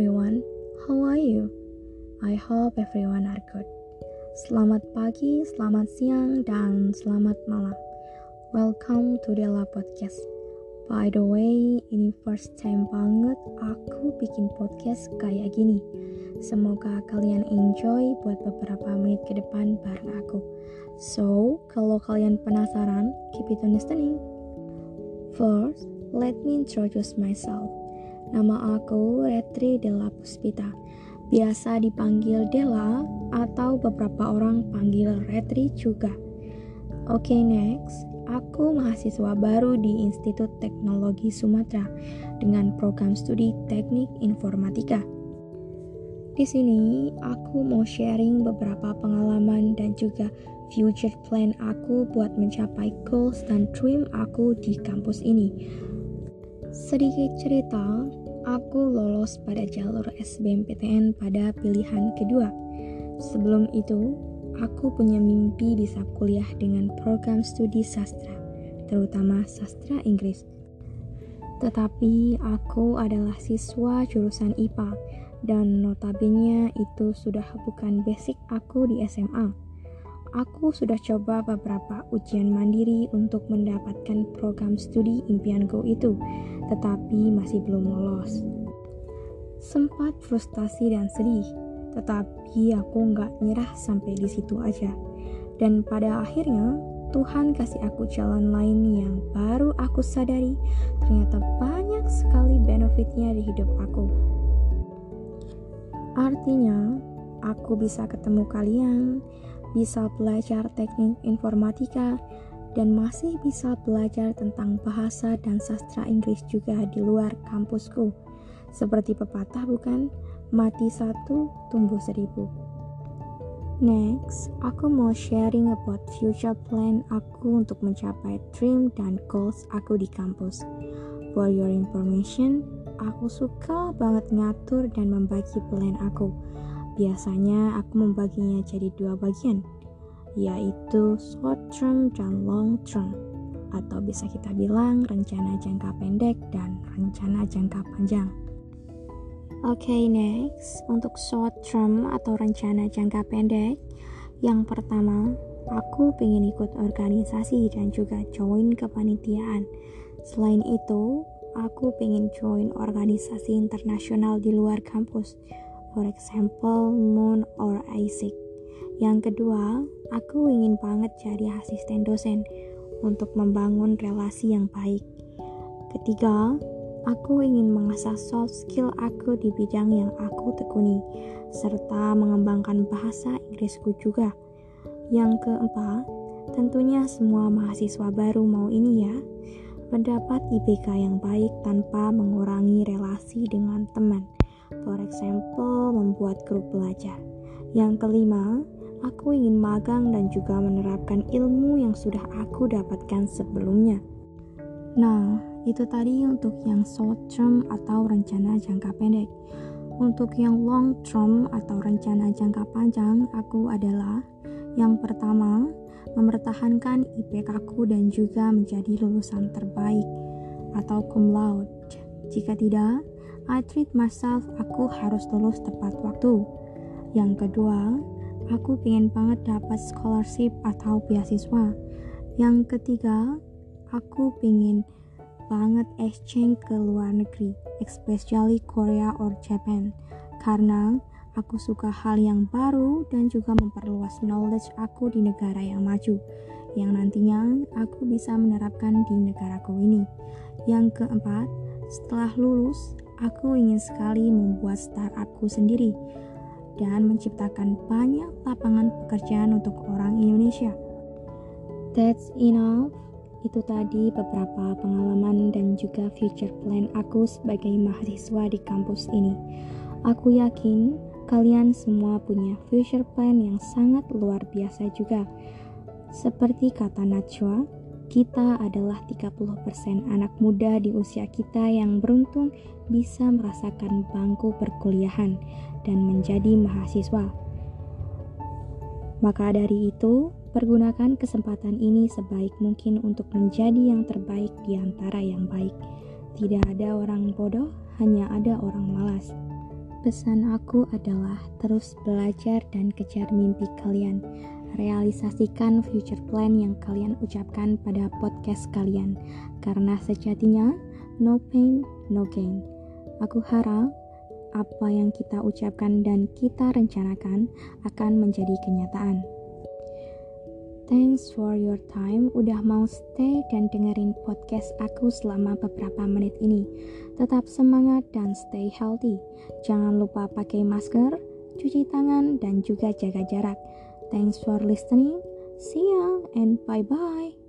everyone, how are you? I hope everyone are good. Selamat pagi, selamat siang, dan selamat malam. Welcome to Della Podcast. By the way, ini first time banget aku bikin podcast kayak gini. Semoga kalian enjoy buat beberapa menit ke depan bareng aku. So, kalau kalian penasaran, keep it on listening. First, let me introduce myself. Nama aku Retri Della Puspita. Biasa dipanggil Della atau beberapa orang panggil Retri juga. Oke, okay, next. Aku mahasiswa baru di Institut Teknologi Sumatera dengan program studi Teknik Informatika. Di sini aku mau sharing beberapa pengalaman dan juga future plan aku buat mencapai goals dan dream aku di kampus ini. Sedikit cerita, aku lolos pada jalur SBMPTN pada pilihan kedua. Sebelum itu, aku punya mimpi bisa kuliah dengan program studi sastra, terutama sastra Inggris. Tetapi aku adalah siswa jurusan IPA dan notabene itu sudah bukan basic aku di SMA. Aku sudah coba beberapa ujian mandiri untuk mendapatkan program studi impianku itu, tetapi masih belum lolos. Sempat frustasi dan sedih, tetapi aku nggak nyerah sampai di situ aja. Dan pada akhirnya, Tuhan kasih aku jalan lain yang baru aku sadari ternyata banyak sekali benefitnya di hidup aku. Artinya, aku bisa ketemu kalian, bisa belajar teknik informatika, dan masih bisa belajar tentang bahasa dan sastra Inggris juga di luar kampusku. Seperti pepatah bukan? Mati satu, tumbuh seribu. Next, aku mau sharing about future plan aku untuk mencapai dream dan goals aku di kampus. For your information, aku suka banget ngatur dan membagi plan aku Biasanya aku membaginya jadi dua bagian, yaitu short term dan long term, atau bisa kita bilang rencana jangka pendek dan rencana jangka panjang. Oke, okay, next untuk short term atau rencana jangka pendek, yang pertama aku pengen ikut organisasi dan juga join kepanitiaan. Selain itu, aku pengen join organisasi internasional di luar kampus for example Moon or Isaac. Yang kedua, aku ingin banget jadi asisten dosen untuk membangun relasi yang baik. Ketiga, aku ingin mengasah soft skill aku di bidang yang aku tekuni, serta mengembangkan bahasa Inggrisku juga. Yang keempat, tentunya semua mahasiswa baru mau ini ya, mendapat IPK yang baik tanpa mengurangi relasi dengan teman For example, membuat grup belajar. Yang kelima, aku ingin magang dan juga menerapkan ilmu yang sudah aku dapatkan sebelumnya. Nah, itu tadi untuk yang short term atau rencana jangka pendek. Untuk yang long term atau rencana jangka panjang, aku adalah yang pertama, mempertahankan IPK aku dan juga menjadi lulusan terbaik atau cum laude. Jika tidak, I treat myself aku harus lulus tepat waktu. Yang kedua, aku pengen banget dapat scholarship atau beasiswa. Yang ketiga, aku pengen banget exchange ke luar negeri, especially Korea or Japan, karena aku suka hal yang baru dan juga memperluas knowledge aku di negara yang maju, yang nantinya aku bisa menerapkan di negaraku ini. Yang keempat, setelah lulus, aku ingin sekali membuat startupku sendiri dan menciptakan banyak lapangan pekerjaan untuk orang Indonesia. That's enough. Itu tadi beberapa pengalaman dan juga future plan aku sebagai mahasiswa di kampus ini. Aku yakin kalian semua punya future plan yang sangat luar biasa juga. Seperti kata Najwa, kita adalah 30% anak muda di usia kita yang beruntung bisa merasakan bangku perkuliahan dan menjadi mahasiswa. Maka dari itu, pergunakan kesempatan ini sebaik mungkin untuk menjadi yang terbaik di antara yang baik. Tidak ada orang bodoh, hanya ada orang malas. Pesan aku adalah terus belajar dan kejar mimpi kalian. Realisasikan future plan yang kalian ucapkan pada podcast kalian, karena sejatinya no pain, no gain. Aku harap apa yang kita ucapkan dan kita rencanakan akan menjadi kenyataan. Thanks for your time udah mau stay dan dengerin podcast aku selama beberapa menit ini. Tetap semangat dan stay healthy. Jangan lupa pakai masker, cuci tangan, dan juga jaga jarak. Thanks for listening. See ya and bye bye.